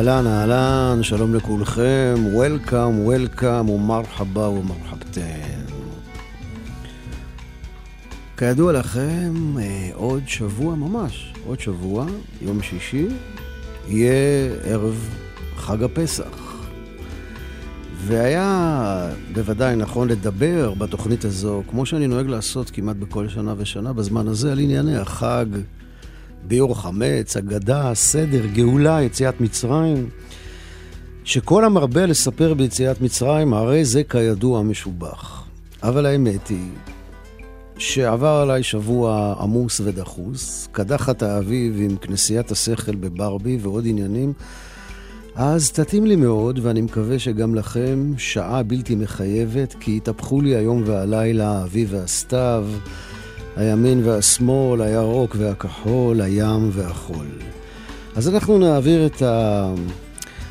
אהלן, אהלן, שלום לכולכם, וולקאם, וולקאם, ומרחבה ומרחבתן. כידוע לכם, אה, עוד שבוע ממש, עוד שבוע, יום שישי, יהיה ערב חג הפסח. והיה בוודאי נכון לדבר בתוכנית הזו, כמו שאני נוהג לעשות כמעט בכל שנה ושנה בזמן הזה, על ענייני החג. ביור חמץ, אגדה, סדר, גאולה, יציאת מצרים. שכל המרבה לספר ביציאת מצרים, הרי זה כידוע משובח. אבל האמת היא שעבר עליי שבוע עמוס ודחוס, קדחת האביב עם כנסיית השכל בברבי ועוד עניינים, אז תתאים לי מאוד, ואני מקווה שגם לכם שעה בלתי מחייבת, כי התהפכו לי היום והלילה האביב והסתיו. הימין והשמאל, הירוק והכחול, הים והחול. אז אנחנו נעביר את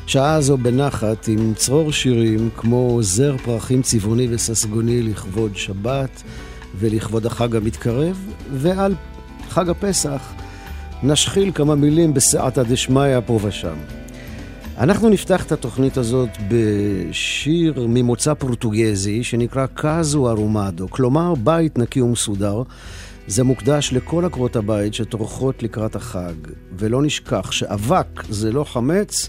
השעה הזו בנחת עם צרור שירים כמו זר פרחים צבעוני וססגוני לכבוד שבת ולכבוד החג המתקרב, ועל חג הפסח נשחיל כמה מילים בסעתא דשמיא פה ושם. אנחנו נפתח את התוכנית הזאת בשיר ממוצא פורטוגזי שנקרא קאזו ארומדו, כלומר בית נקי ומסודר. זה מוקדש לכל עקרות הבית שטורחות לקראת החג, ולא נשכח שאבק זה לא חמץ,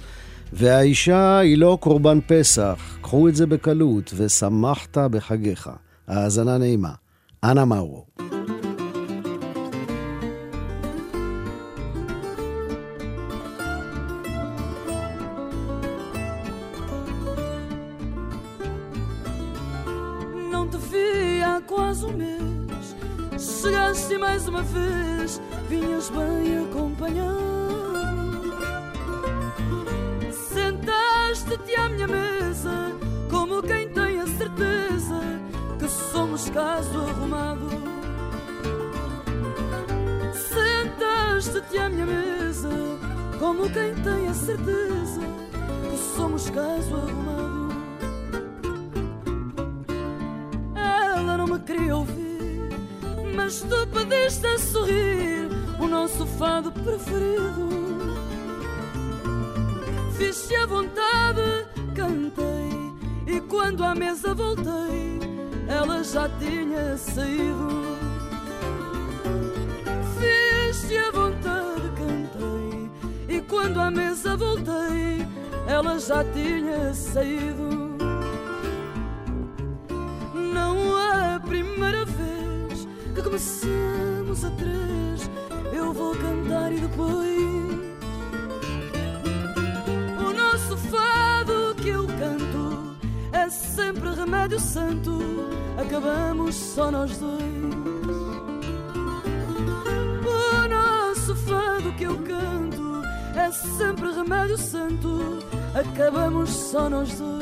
והאישה היא לא קורבן פסח. קחו את זה בקלות, ושמחת בחגיך. האזנה נעימה. אנא מאורו. Uma vez, vinhas bem acompanhado. Sentaste-te à minha mesa, como quem tem a certeza que somos caso arrumado. Sentaste-te à minha mesa, como quem tem a certeza que somos caso arrumado. Ela não me queria ouvir mas tu pediste a sorrir o nosso fado preferido. Fiz-te a vontade, cantei, e quando à mesa voltei, ela já tinha saído. Fiz-te a vontade, cantei, e quando à mesa voltei, ela já tinha saído. Comecemos a três, eu vou cantar e depois o nosso fado que eu canto é sempre remédio santo. Acabamos só nós dois. O nosso fado que eu canto é sempre remédio santo. Acabamos só nós dois.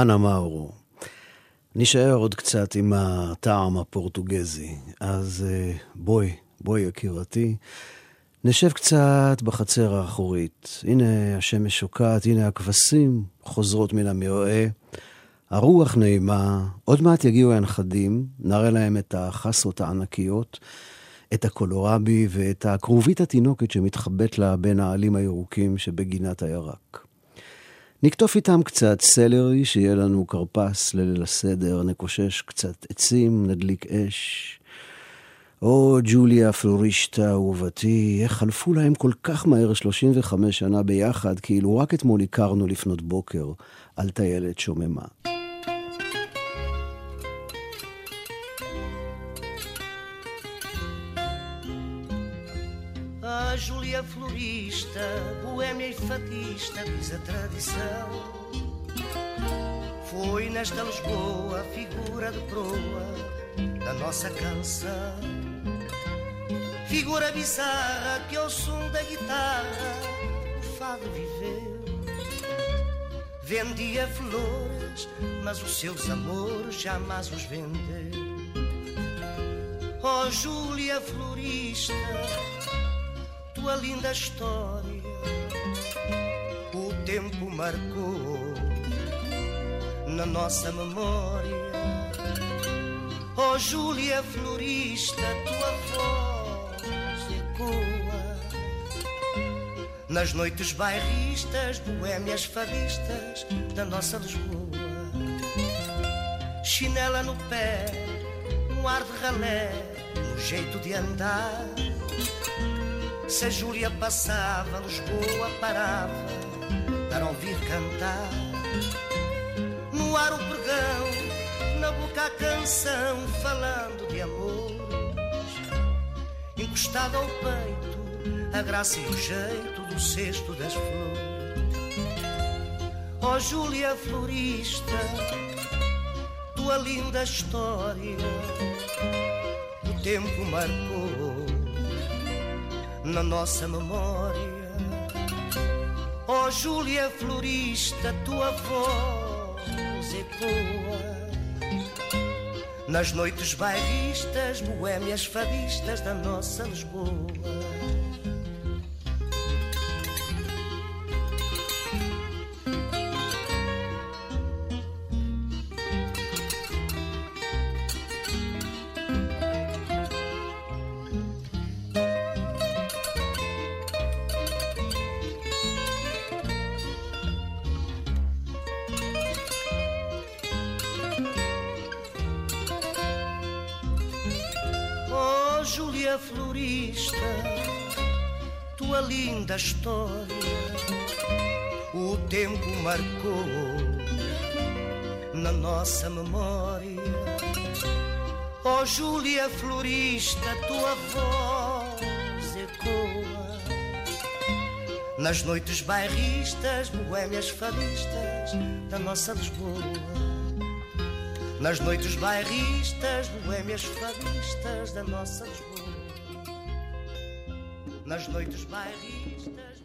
אנה מאורו. נשאר עוד קצת עם הטעם הפורטוגזי. אז אה, בואי, בואי יקירתי, נשב קצת בחצר האחורית. הנה השמש שוקעת, הנה הכבשים חוזרות מן המרעה. הרוח נעימה, עוד מעט יגיעו הנכדים, נראה להם את החסות הענקיות, את הקולורבי ואת הכרובית התינוקת שמתחבאת לה בין העלים הירוקים שבגינת הירק. נקטוף איתם קצת סלרי, שיהיה לנו כרפס לליל הסדר, נקושש קצת עצים, נדליק אש. או, ג'וליה פלורישטה, אהובתי, איך חלפו להם כל כך מהר 35 שנה ביחד, כאילו רק אתמול הכרנו לפנות בוקר על טיילת שוממה. Fatista, diz a tradição. Foi nesta Lisboa figura de proa da nossa canção. Figura bizarra que ao som da guitarra o fado viveu. Vendia flores, mas os seus amores jamais os vendeu. Oh, Júlia florista tua linda história tempo marcou na nossa memória. Oh Júlia Florista, tua voz ecoa nas noites bairristas, boémias fadistas da nossa Lisboa. Chinela no pé, um ar de ralé, um jeito de andar se a Júlia passava, Lisboa parava para ouvir cantar. No ar o pregão, na boca a canção, falando de amores. Encostado ao peito, a graça e o jeito do cesto das flores. Ó oh, Júlia florista, tua linda história, o tempo marcou na nossa memória. Oh, Júlia Florista, tua voz ecoa nas noites bairristas, boémias fadistas da nossa Lisboa. Nossa memória. Ó oh, Júlia Florista, tua voz ecoa nas noites bairristas, boémias fadistas da nossa Lisboa. Nas noites bairristas, boémias fadistas da nossa Lisboa. Nas noites bairristas.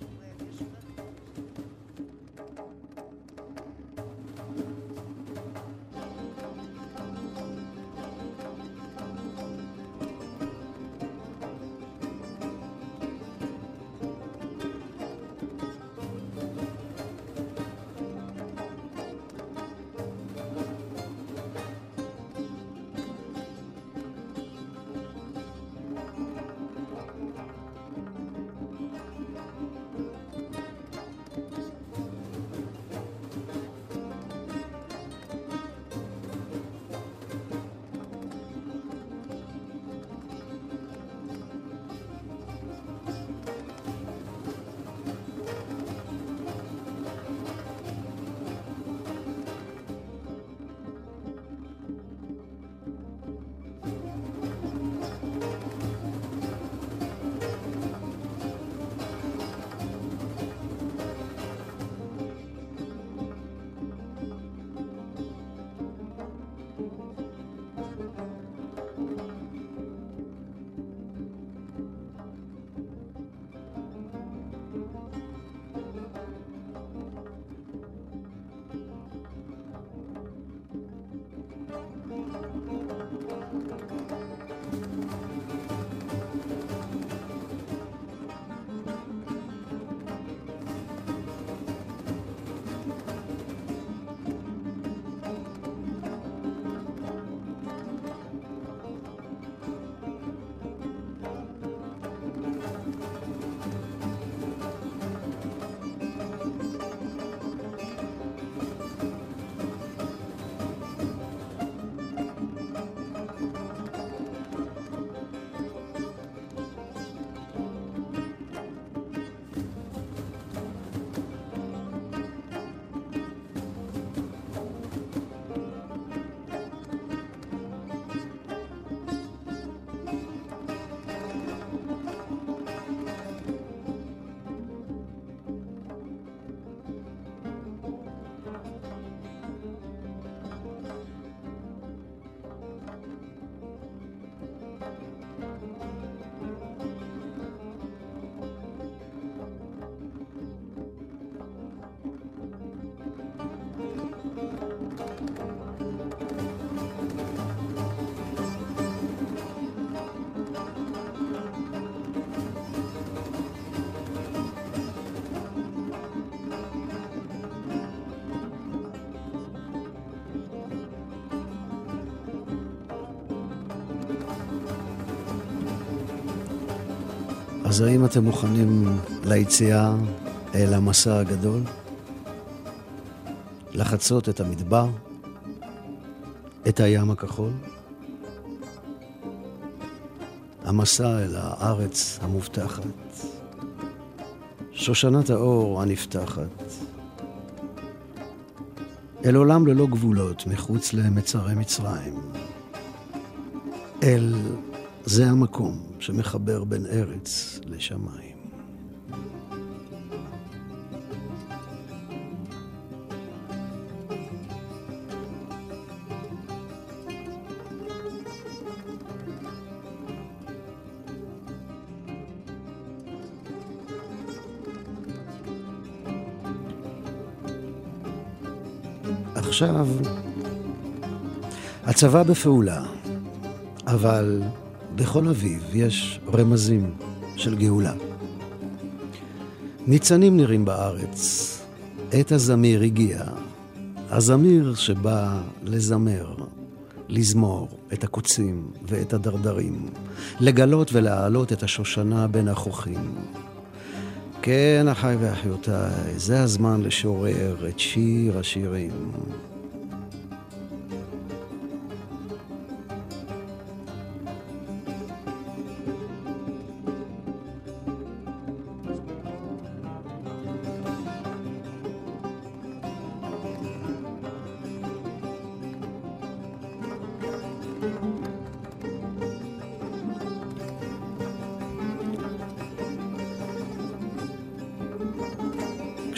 אז האם אתם מוכנים ליציאה אל המסע הגדול? לחצות את המדבר? את הים הכחול? המסע אל הארץ המובטחת, שושנת האור הנפתחת, אל עולם ללא גבולות מחוץ למצרי מצרים, אל זה המקום שמחבר בין ארץ לשמיים. עכשיו, הצבא בפעולה, אבל בכל אביב יש רמזים של גאולה. ניצנים נראים בארץ, עת הזמיר הגיע. הזמיר שבא לזמר, לזמור את הקוצים ואת הדרדרים, לגלות ולהעלות את השושנה בין החוכים. כן, אחיי ואחיותיי, זה הזמן לשורר את שיר השירים.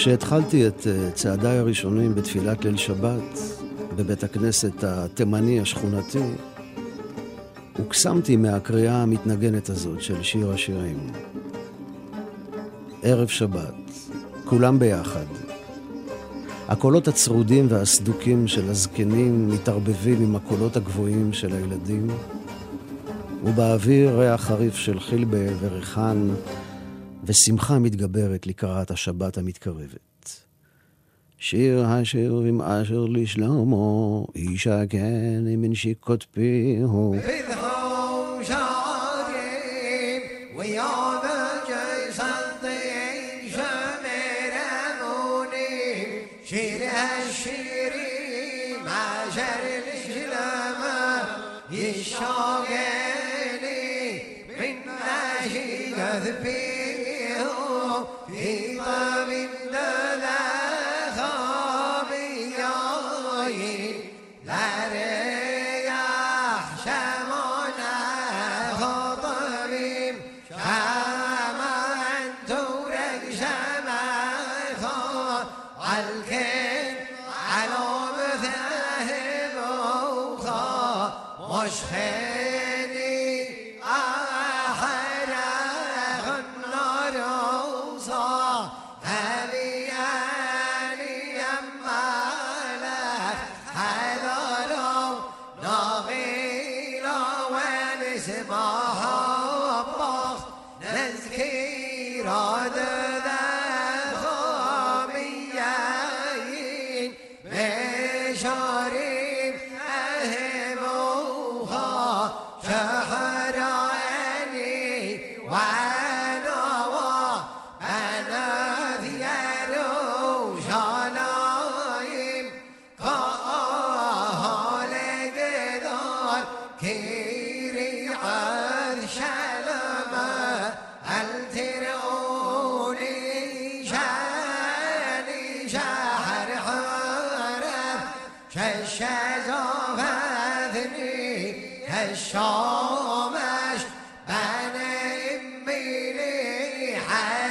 כשהתחלתי את אה, צעדיי הראשונים בתפילת ליל שבת בבית הכנסת התימני השכונתי, הוקסמתי מהקריאה המתנגנת הזאת של שיר השירים. ערב שבת, כולם ביחד. הקולות הצרודים והסדוקים של הזקנים מתערבבים עם הקולות הגבוהים של הילדים, ובאוויר ריח חריף של חילבה וריחן ושמחה מתגברת לקראת השבת המתקרבת. שיר כן השירים אשר לשלמה, איש הגן כן נשיקות פיהו. Shogay. high.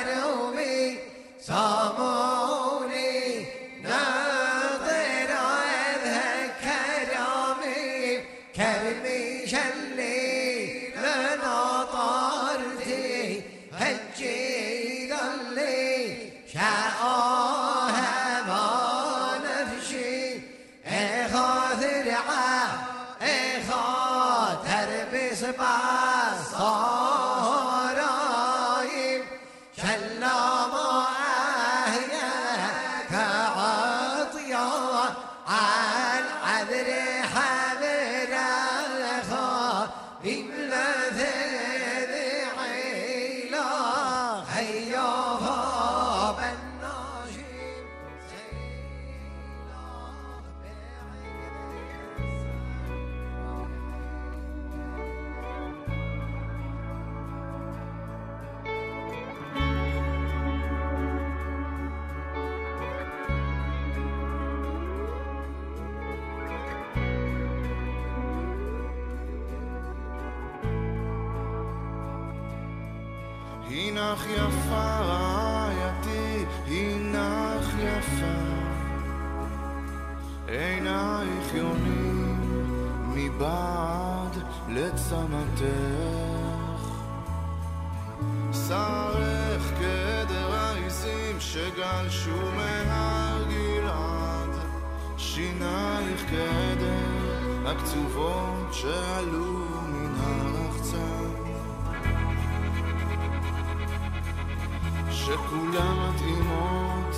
שכולן מתאימות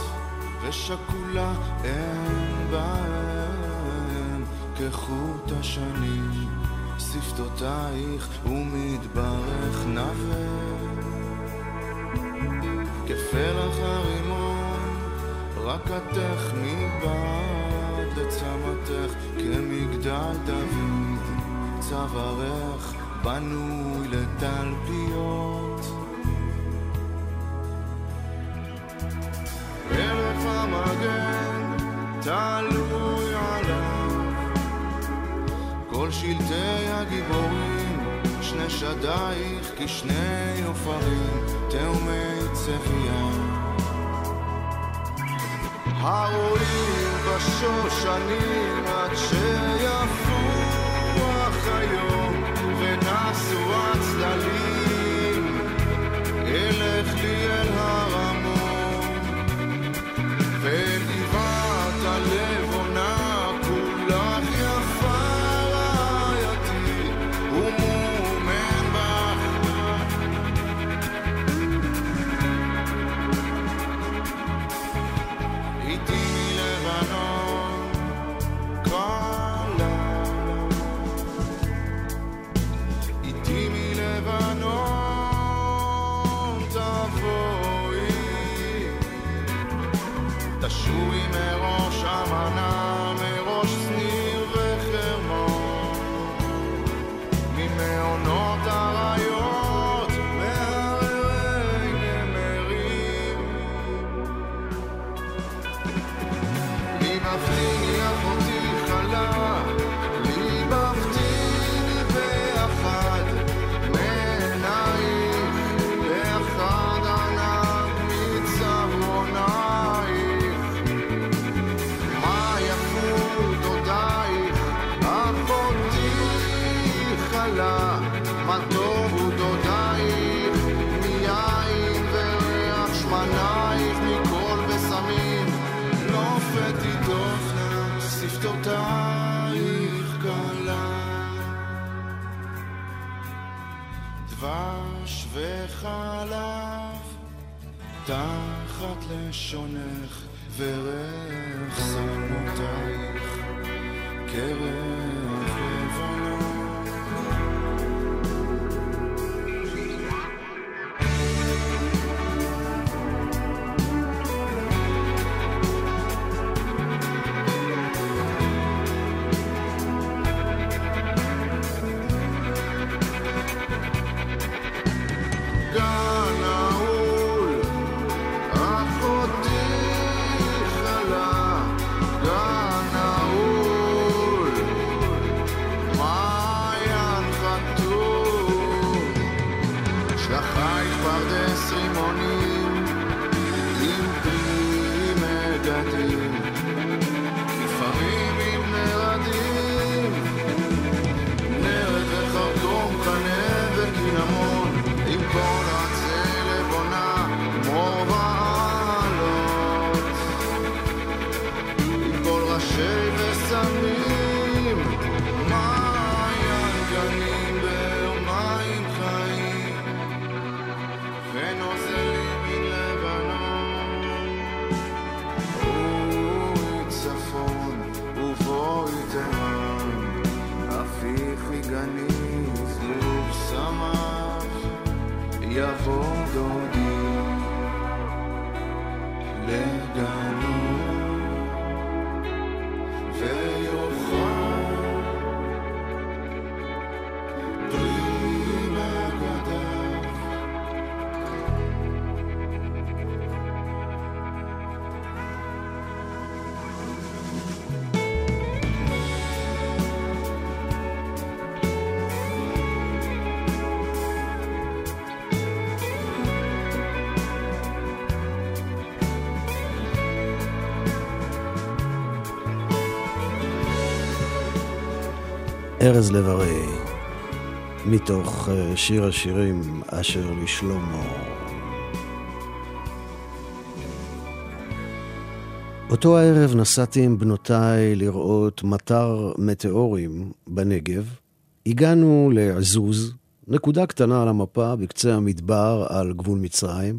ושכולה אין בהן. כחוט השני שפתותייך ומתברך נבל כפרח הרימון רקתך מבעד לצמתך כמגדל דוד. צווארך בנוי לתלפיות סגן תלוי עליו. כל שלטי הגיבורים שני שדייך כשני עופרים תאומי צפייה. הרועים בשושנים עד שיפו החיות לשונך וריח שפתותייך קרב ארז לב-ארי, מתוך אה, שיר השירים אשר לשלמה. אותו הערב נסעתי עם בנותיי לראות מטר מטאורים בנגב. הגענו לעזוז, נקודה קטנה על המפה בקצה המדבר על גבול מצרים.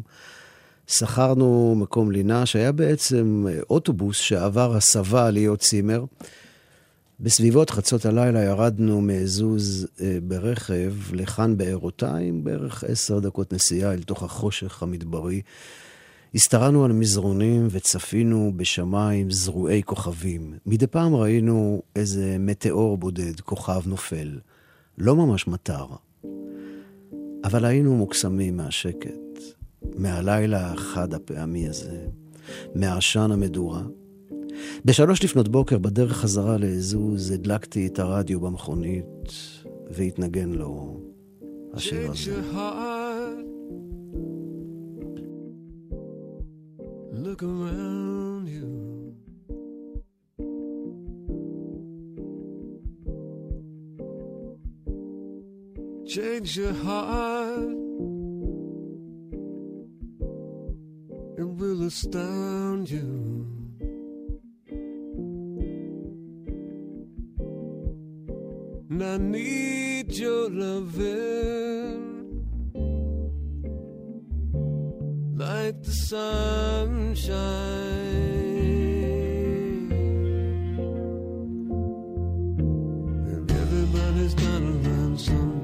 שכרנו מקום לינה שהיה בעצם אוטובוס שעבר הסבה להיות צימר. בסביבות חצות הלילה ירדנו מעזוז אה, ברכב לכאן בערותיים, בערך עשר דקות נסיעה אל תוך החושך המדברי. השתרענו על מזרונים וצפינו בשמיים זרועי כוכבים. מדי פעם ראינו איזה מטאור בודד, כוכב נופל. לא ממש מטר. אבל היינו מוקסמים מהשקט, מהלילה החד הפעמי הזה, מהעשן המדורה. בשלוש לפנות בוקר, בדרך חזרה לעזוז, הדלקתי את הרדיו במכונית והתנגן לו השיר הזה. Look around you. Change your heart. It will astound you. And I need your loving like the sunshine. And everybody's gotta learn sometime.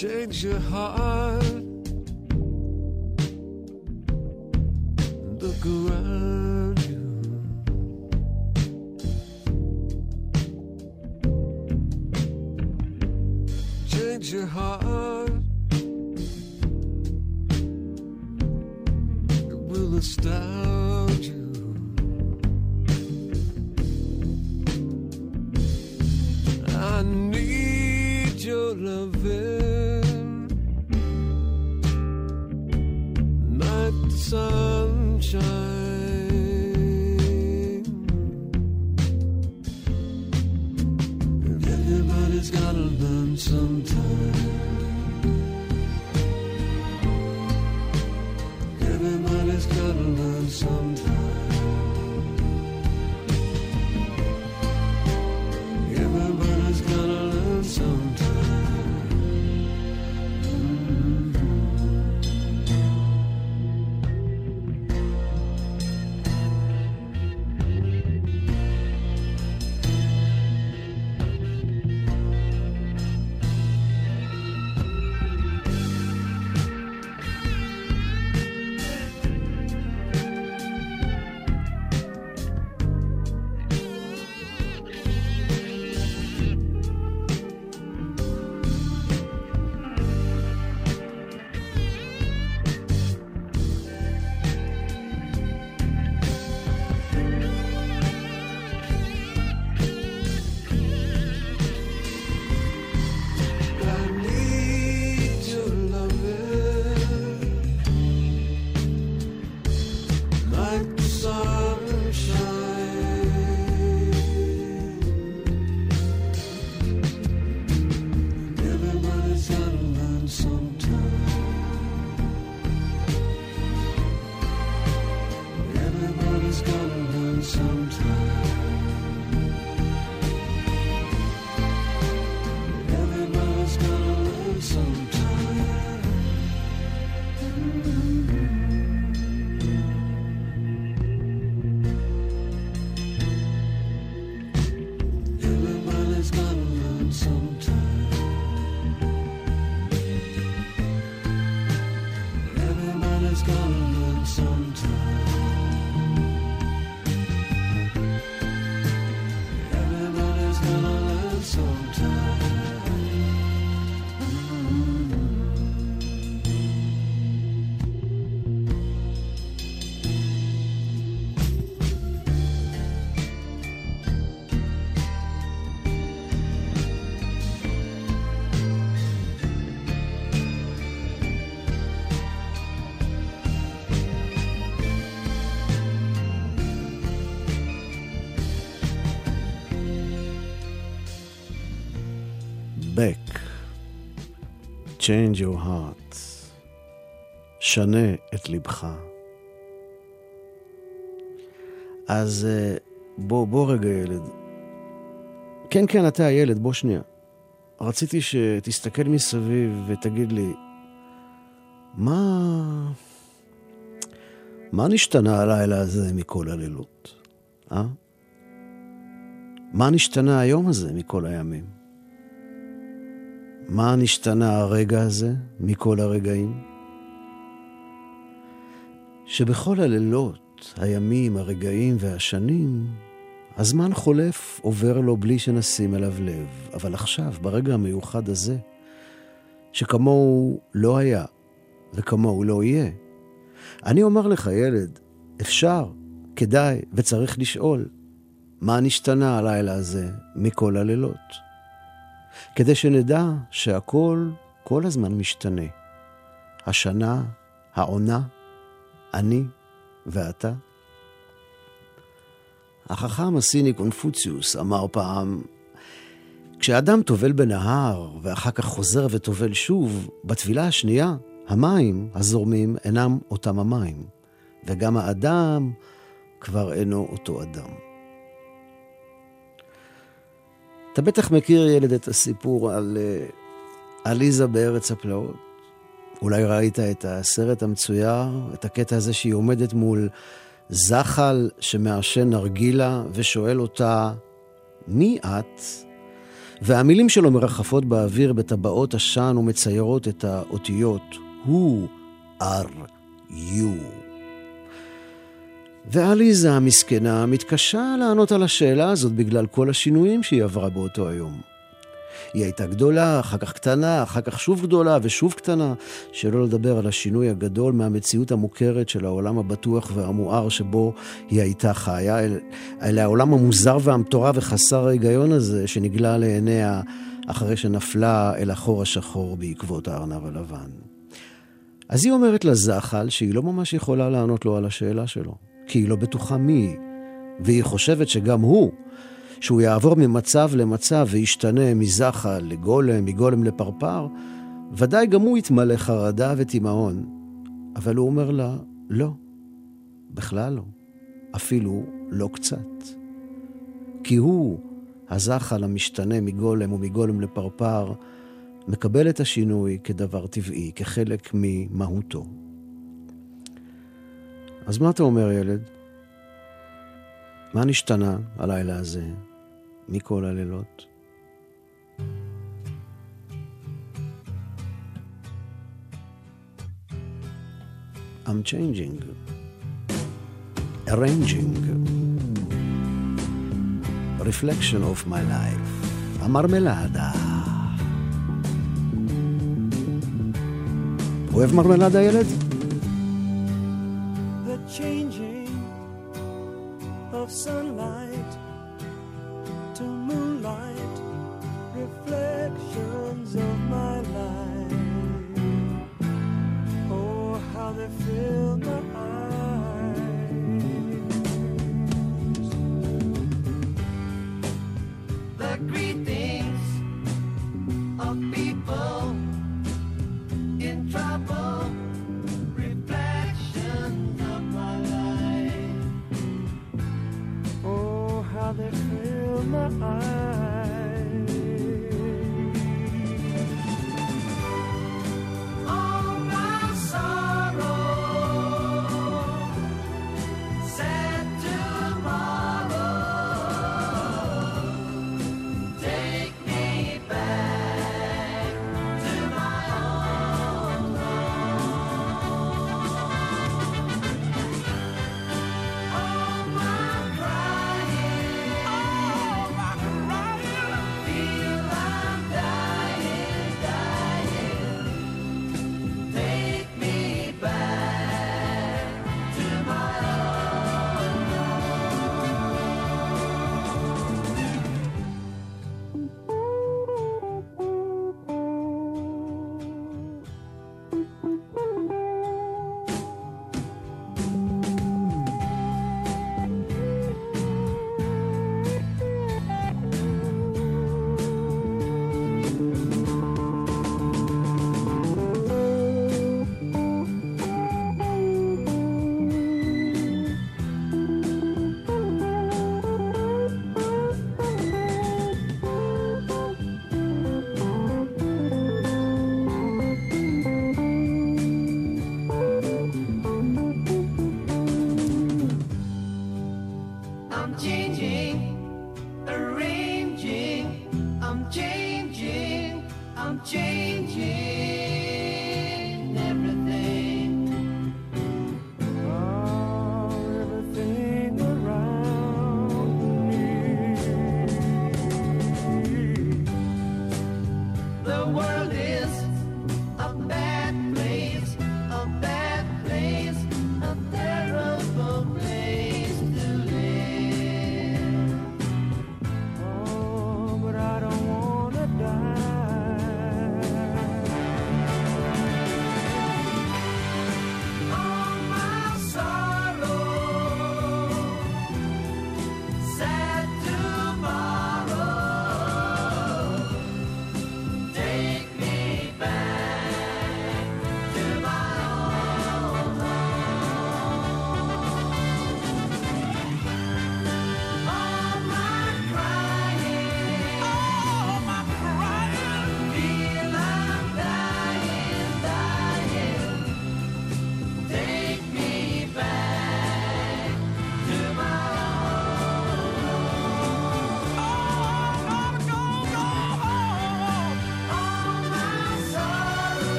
Change your heart. Change your heart. שנה את ליבך. אז אה, בוא, בוא רגע, ילד. כן, כן, אתה הילד, בוא שנייה. רציתי שתסתכל מסביב ותגיד לי, מה... מה נשתנה הלילה הזה מכל הלילות, אה? מה נשתנה היום הזה מכל הימים? מה נשתנה הרגע הזה מכל הרגעים? שבכל הלילות, הימים, הרגעים והשנים, הזמן חולף, עובר לו בלי שנשים אליו לב. אבל עכשיו, ברגע המיוחד הזה, שכמוהו לא היה וכמוהו לא יהיה, אני אומר לך, ילד, אפשר, כדאי וצריך לשאול, מה נשתנה הלילה הזה מכל הלילות? כדי שנדע שהכל כל הזמן משתנה. השנה, העונה, אני ואתה. החכם הסיני קונפוציוס אמר פעם, כשאדם טובל בנהר ואחר כך חוזר וטובל שוב, בטבילה השנייה המים הזורמים אינם אותם המים, וגם האדם כבר אינו אותו אדם. אתה בטח מכיר, ילד, את הסיפור על uh, עליזה בארץ הפלאות. אולי ראית את הסרט המצויר, את הקטע הזה שהיא עומדת מול זחל שמעשן נרגילה ושואל אותה, מי את? והמילים שלו מרחפות באוויר בטבעות עשן ומציירות את האותיות Who are you? ועליזה המסכנה מתקשה לענות על השאלה הזאת בגלל כל השינויים שהיא עברה באותו היום. היא הייתה גדולה, אחר כך קטנה, אחר כך שוב גדולה ושוב קטנה, שלא לדבר על השינוי הגדול מהמציאות המוכרת של העולם הבטוח והמואר שבו היא הייתה חיה, אל, אל העולם המוזר והמטורף וחסר ההיגיון הזה שנגלה לעיניה אחרי שנפלה אל החור השחור בעקבות הארנב הלבן. אז היא אומרת לזחל שהיא לא ממש יכולה לענות לו על השאלה שלו, כי היא לא בטוחה מי היא, והיא חושבת שגם הוא, שהוא יעבור ממצב למצב וישתנה מזחל לגולם, מגולם לפרפר, ודאי גם הוא יתמלא חרדה ותימהון. אבל הוא אומר לה, לא, בכלל לא, אפילו לא קצת. כי הוא, הזחל המשתנה מגולם ומגולם לפרפר, מקבל את השינוי כדבר טבעי, כחלק ממהותו. אז מה אתה אומר, ילד? מה נשתנה הלילה הזה מכל הלילות? I'm changing, arranging, reflection of my life, המרמלדה. אוהב מרמלדה, ילד? Sunlight 静静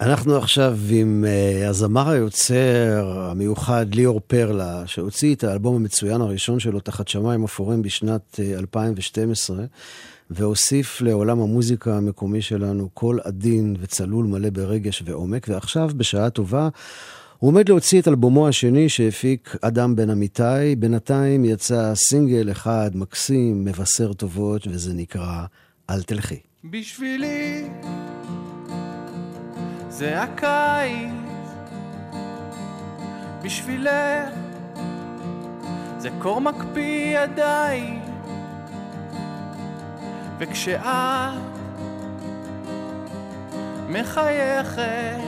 אנחנו עכשיו עם uh, הזמר היוצר המיוחד ליאור פרלה, שהוציא את האלבום המצוין הראשון שלו תחת שמיים אפורים בשנת uh, 2012, והוסיף לעולם המוזיקה המקומי שלנו קול עדין וצלול מלא ברגש ועומק, ועכשיו, בשעה טובה, הוא עומד להוציא את אלבומו השני שהפיק אדם בן אמיתי. בינתיים יצא סינגל אחד מקסים, מבשר טובות, וזה נקרא "אל תלכי". בשבילי זה הקיץ, בשבילך זה קור מקפיא ידיים, וכשאת מחייכת,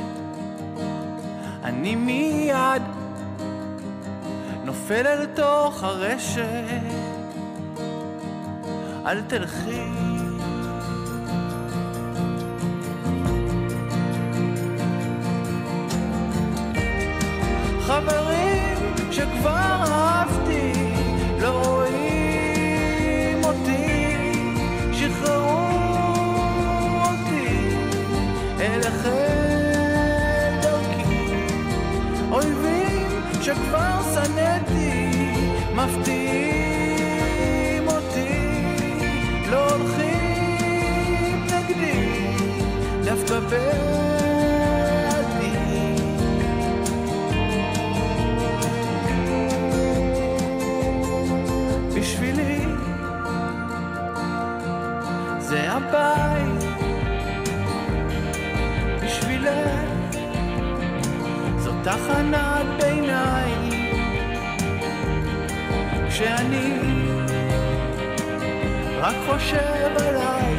אני מיד נופל אל תוך הרשת, אל תלכי. חברים שכבר אהבתי לא רואים אותי, שחררו אותי אליכם דרכי. אויבים שכבר שנאתי מפתיעים אותי, לא הולכים נגדי, דווקא בעדי. זה הבית בשבילך זו תחנת ביניים כשאני רק חושב עליי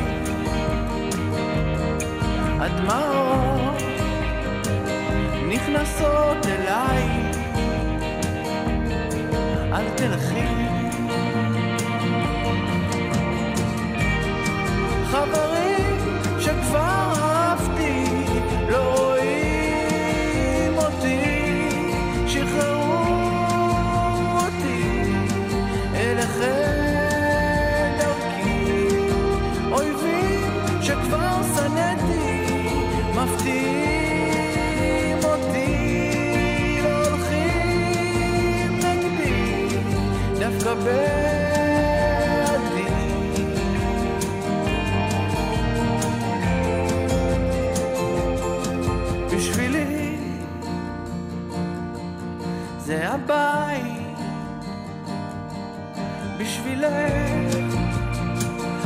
הדמעות נכנסות אליי. אל תלכי חברים שכבר אהבתי לא רואים אותי, שחררו אותי אליכם דרכי. אויבים שכבר שנאתי מפתיעים אותי, לא הולכים נגדי, דווקא בעדי. זה הבית בשבילך.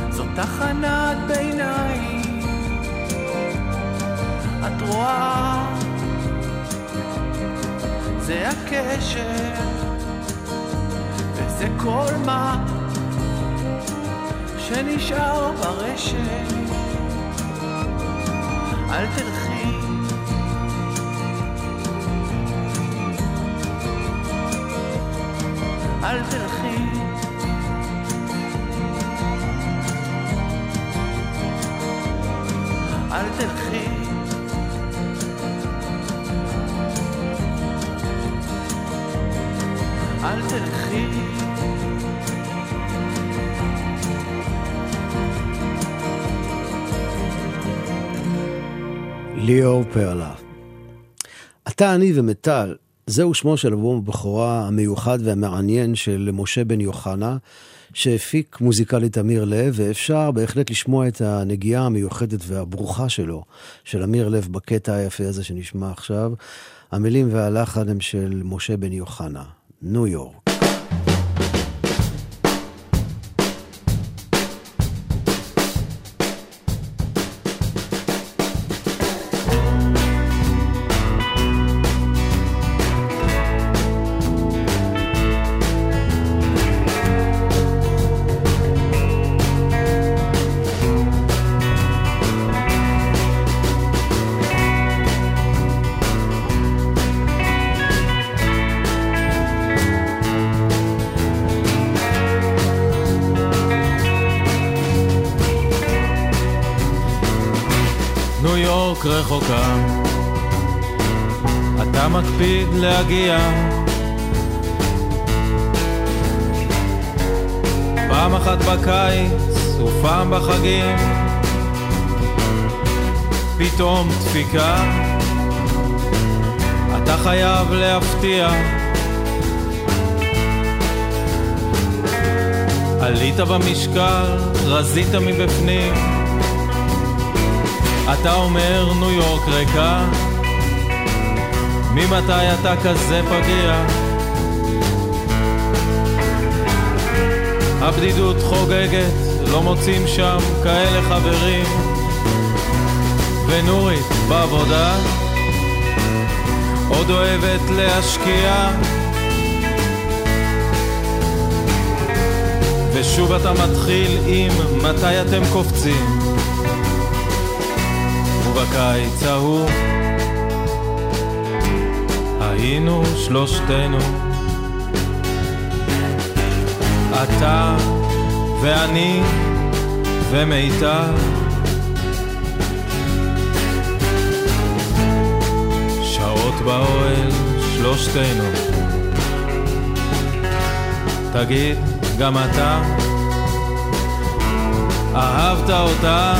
זו תחנת ביניים. את רואה? זה הקשר וזה כל מה שנשאר ברשת. אל תלכי אל תלכי. אל תלכי. אל תלכי. ליאור פרלה. אתה, אני ומטל, זהו שמו של אלבום הבכורה המיוחד והמעניין של משה בן יוחנה, שהפיק מוזיקלית אמיר לב, ואפשר בהחלט לשמוע את הנגיעה המיוחדת והברוכה שלו, של אמיר לב, בקטע היפה הזה שנשמע עכשיו. המילים והלחן הם של משה בן יוחנה, ניו יורק. עלית במשקל, רזית מבפנים. אתה אומר ניו יורק ריקה? ממתי אתה כזה פגיע? הבדידות חוגגת, לא מוצאים שם כאלה חברים. ונורית בעבודה, עוד אוהבת להשקיע. ושוב אתה מתחיל עם מתי אתם קופצים. ובקיץ ההוא היינו שלושתנו. אתה ואני ומיטל. שעות באוהל שלושתנו. תגיד, גם אתה אהבת אותה?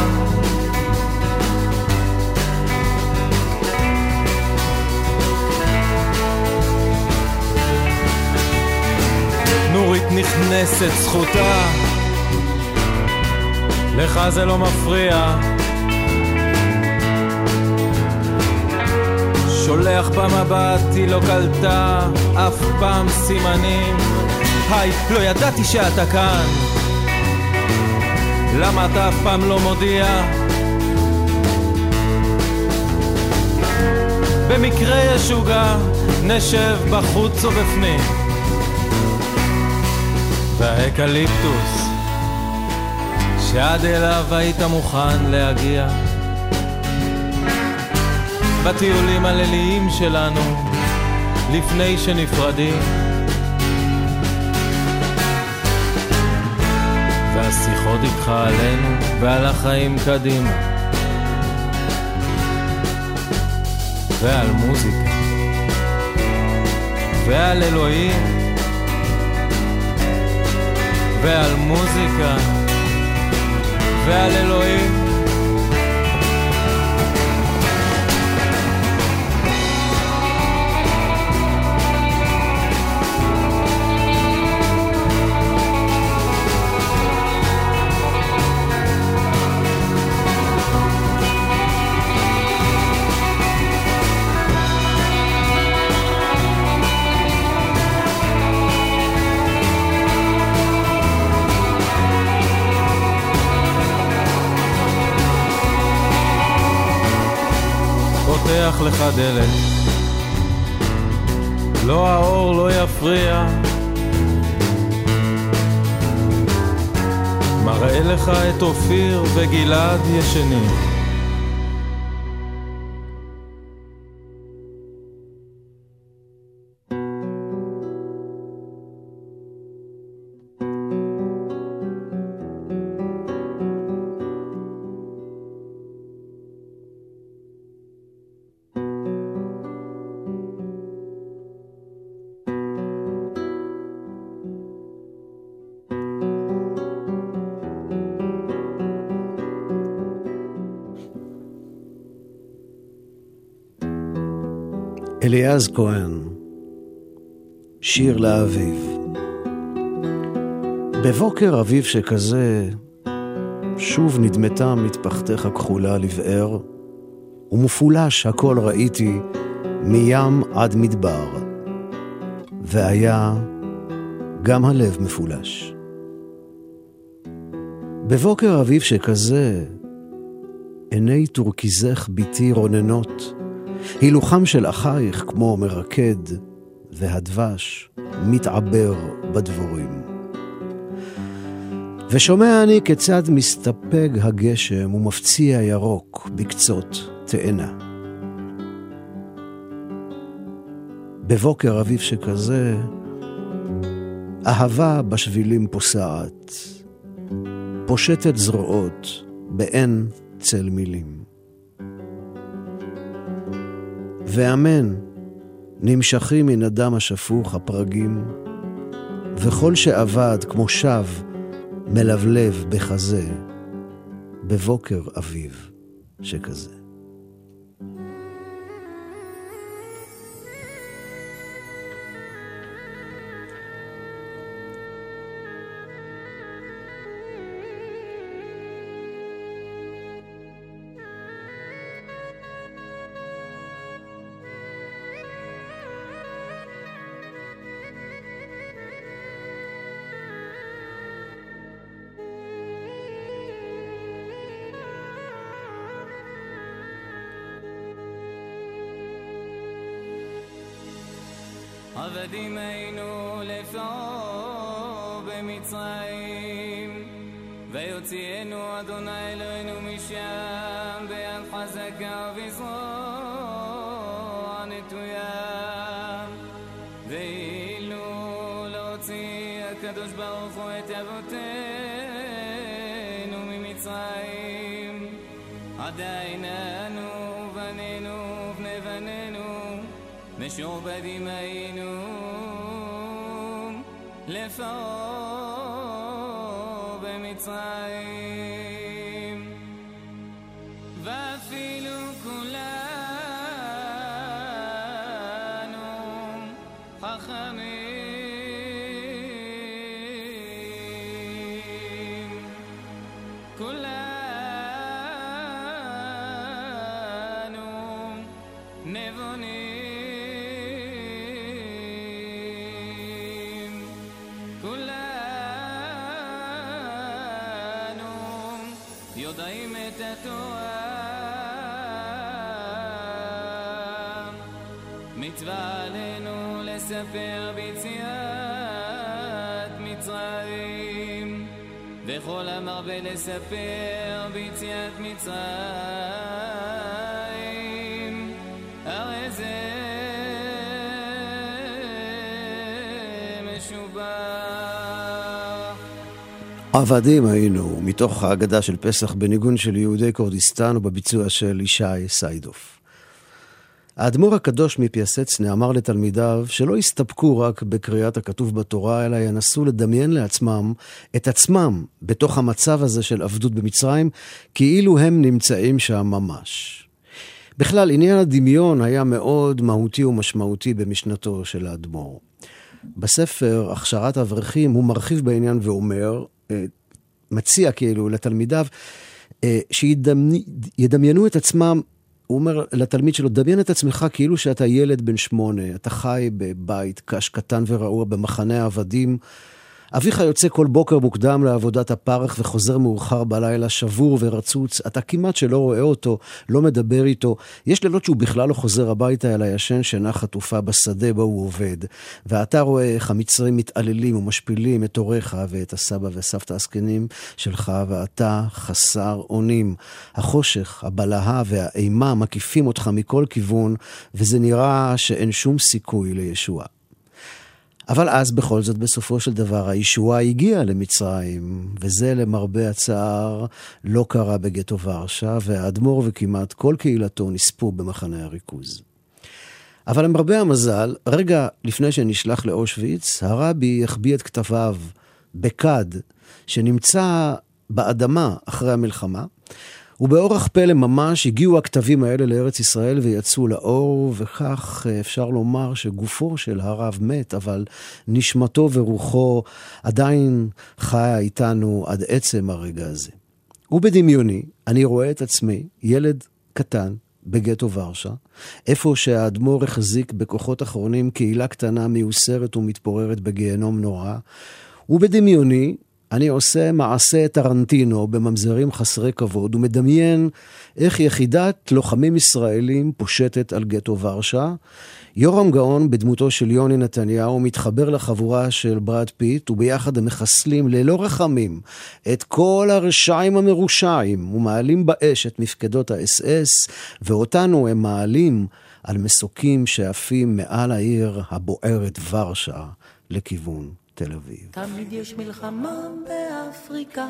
נורית נכנסת זכותה, לך זה לא מפריע. שולח במבט, היא לא קלטה אף פעם סימנים. היי, לא ידעתי שאתה כאן. למה אתה אף פעם לא מודיע? במקרה יש עוגה, נשב בחוץ או בפנים. והאקליפטוס, שעד אליו היית מוכן להגיע. בטיולים הליליים שלנו, לפני שנפרדים. והשיחות איתך עלינו ועל החיים קדימה. ועל מוזיקה. ועל אלוהים. ועל מוזיקה. ועל אלוהים. פותח לך דלת. לא האור לא יפריע. מראה לך את אופיר וגלעד ישנים. אליעז כהן, שיר לאביב. בבוקר אביב שכזה, שוב נדמתה מטפחתך כחולה לבאר, ומפולש הכל ראיתי מים עד מדבר, והיה גם הלב מפולש. בבוקר אביב שכזה, עיני טורקיזך בתי רוננות, הילוכם של אחייך כמו מרקד, והדבש מתעבר בדבורים. ושומע אני כיצד מסתפג הגשם ומפציע ירוק בקצות תאנה. בבוקר אביב שכזה, אהבה בשבילים פוסעת, פושטת זרועות באין צל מילים. ואמן, נמשכים מן הדם השפוך הפרגים, וכל שאבד כמו שב מלבלב בחזה, בבוקר אביב שכזה. עבדים היינו לפרעה במצרים. ויוציאנו אדוני אלוהינו משם ביד חזקה ובזרוע נטויה. ואילו להוציא הקדוש ברוך הוא את אבותינו ממצרים עדיין אנו בנינו ובני בנינו משועבדים היינו לפרעה לספר ביציאת מצרים הרי זה משובח עבדים היינו, מתוך ההגדה של פסח בניגון של יהודי כורדיסטן ובביצוע של ישי סיידוף. האדמו"ר הקדוש מפיאסצנה אמר לתלמידיו שלא יסתפקו רק בקריאת הכתוב בתורה, אלא ינסו לדמיין לעצמם את עצמם בתוך המצב הזה של עבדות במצרים, כאילו הם נמצאים שם ממש. בכלל, עניין הדמיון היה מאוד מהותי ומשמעותי במשנתו של האדמו"ר. בספר הכשרת אברכים הוא מרחיב בעניין ואומר, אה, מציע כאילו לתלמידיו, אה, שידמיינו את עצמם, הוא אומר לתלמיד שלו, דמיין את עצמך כאילו שאתה ילד בן שמונה, אתה חי בבית קש קטן ורעוע במחנה העבדים. אביך יוצא כל בוקר מוקדם לעבודת הפרך וחוזר מאוחר בלילה שבור ורצוץ, אתה כמעט שלא רואה אותו, לא מדבר איתו. יש לילות שהוא בכלל לא חוזר הביתה אלא ישן שינה חטופה בשדה בו הוא עובד. ואתה רואה איך המצרים מתעללים ומשפילים את הוריך ואת הסבא והסבתא הזקנים שלך, ואתה חסר אונים. החושך, הבלהה והאימה מקיפים אותך מכל כיוון, וזה נראה שאין שום סיכוי לישועה. אבל אז בכל זאת בסופו של דבר הישועה הגיעה למצרים, וזה למרבה הצער לא קרה בגטו ורשה, והאדמו"ר וכמעט כל קהילתו נספו במחנה הריכוז. אבל למרבה המזל, רגע לפני שנשלח לאושוויץ, הרבי החביא את כתביו בכד, שנמצא באדמה אחרי המלחמה, ובאורח פלא ממש הגיעו הכתבים האלה לארץ ישראל ויצאו לאור, וכך אפשר לומר שגופו של הרב מת, אבל נשמתו ורוחו עדיין חיה איתנו עד עצם הרגע הזה. ובדמיוני, אני רואה את עצמי, ילד קטן, בגטו ורשה, איפה שהאדמו"ר החזיק בכוחות אחרונים קהילה קטנה מיוסרת ומתפוררת בגיהנום נורא, ובדמיוני אני עושה מעשה טרנטינו בממזרים חסרי כבוד ומדמיין איך יחידת לוחמים ישראלים פושטת על גטו ורשה. יורם גאון בדמותו של יוני נתניהו מתחבר לחבורה של ברד פיט וביחד הם מחסלים ללא רחמים את כל הרשעים המרושעים ומעלים באש את מפקדות האס-אס ואותנו הם מעלים על מסוקים שעפים מעל העיר הבוערת ורשה לכיוון תל אביב. תמיד יש מלחמה באפריקה,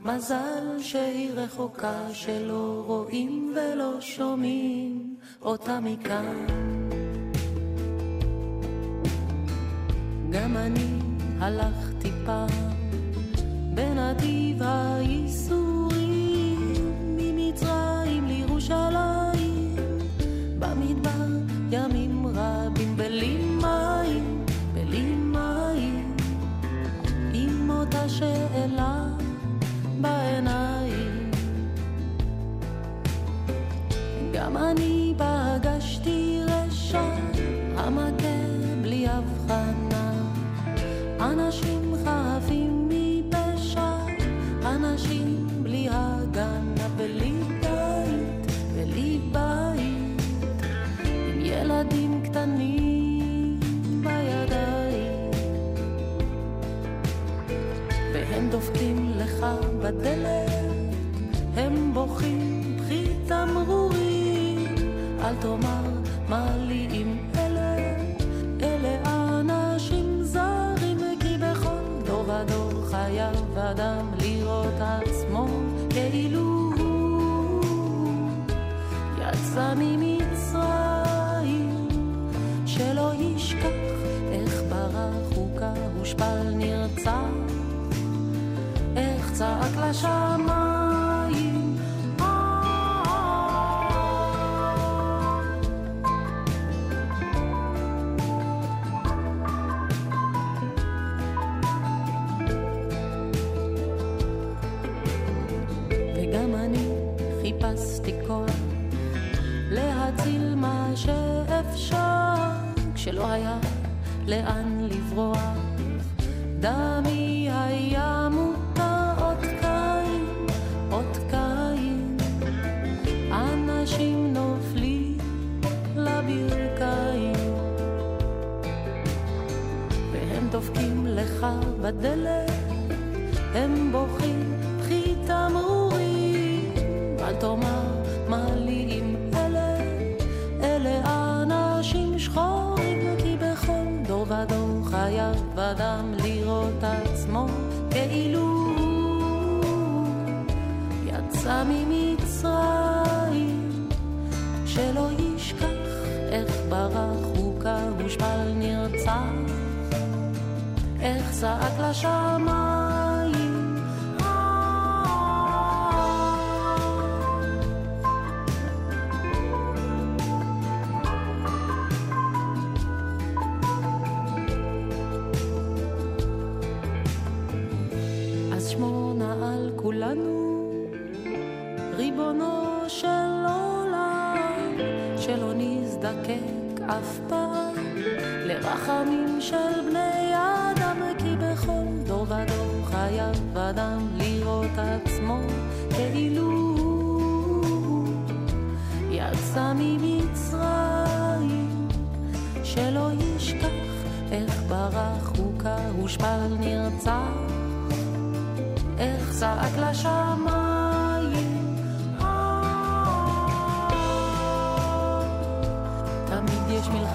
מזל שהיא רחוקה, שלא רואים ולא שומעים אותה מכאן. גם אני הלכתי פעם בנתיב הייסורים, ממצרים לירושלים, במדבר ימים רבים בלי עם אותה שאלה בעיניים. גם אני פגשתי רשע המכה בלי הבחנה. אנשים חפים מפשע, אנשים לך בדלת, הם בוכים, קחי תמרורים, אל תאמר מה לי עם אלה, אלה אנשים זרים, כי בכל דור ודור חייב אדם לראות עצמו כאילו הוא. יצא ממצרים, שלא ישכח איך ברח הוכה, הושפל נרצח, צעק לשמיים. וגם אני חיפשתי כוח להציל מה שאפשר כשלא היה לאן לברוח. דמי בדלת, הם בוכים, קחי תמרורים, אל תאמר מה לי עם אלה, אלה אנשים שחורים, כי בכל דור ודור חייב אדם לראות עצמו כאילו הוא יצא ממצרים, שלא ישכח איך ברח הושפל נרצח, איך צעק לשמיים.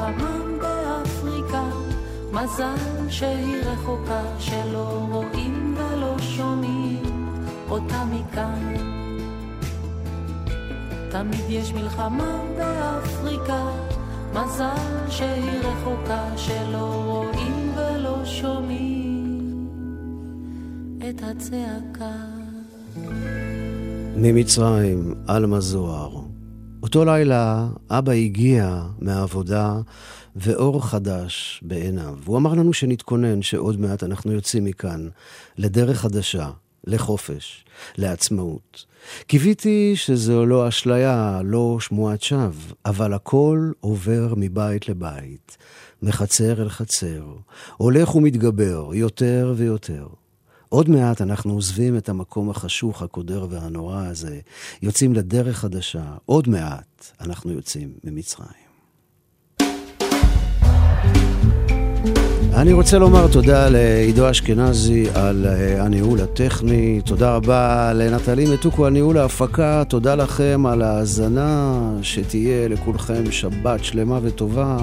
מלחמה באפריקה, מזל שהיא רחוקה, שלא רואים ולא שומעים אותה מכאן. תמיד יש מלחמה באפריקה, מזל שהיא רחוקה, שלא רואים ולא שומעים. את הצעקה. ממצרים, עלמה זוהר. אותו לילה אבא הגיע מהעבודה ואור חדש בעיניו. הוא אמר לנו שנתכונן, שעוד מעט אנחנו יוצאים מכאן לדרך חדשה, לחופש, לעצמאות. קיוויתי שזו לא אשליה, לא שמועת שווא, אבל הכל עובר מבית לבית, מחצר אל חצר, הולך ומתגבר יותר ויותר. עוד מעט אנחנו עוזבים את המקום החשוך, הקודר והנורא הזה, יוצאים לדרך חדשה. עוד מעט אנחנו יוצאים ממצרים. אני רוצה לומר תודה לעידו אשכנזי על אה, הניהול הטכני, תודה רבה לנטלי מתוקו על ניהול ההפקה, תודה לכם על ההאזנה, שתהיה לכולכם שבת שלמה וטובה,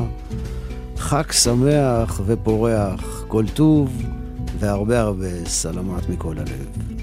חג שמח ופורח, כל טוב והרבה הרבה סלמת מכל הלב.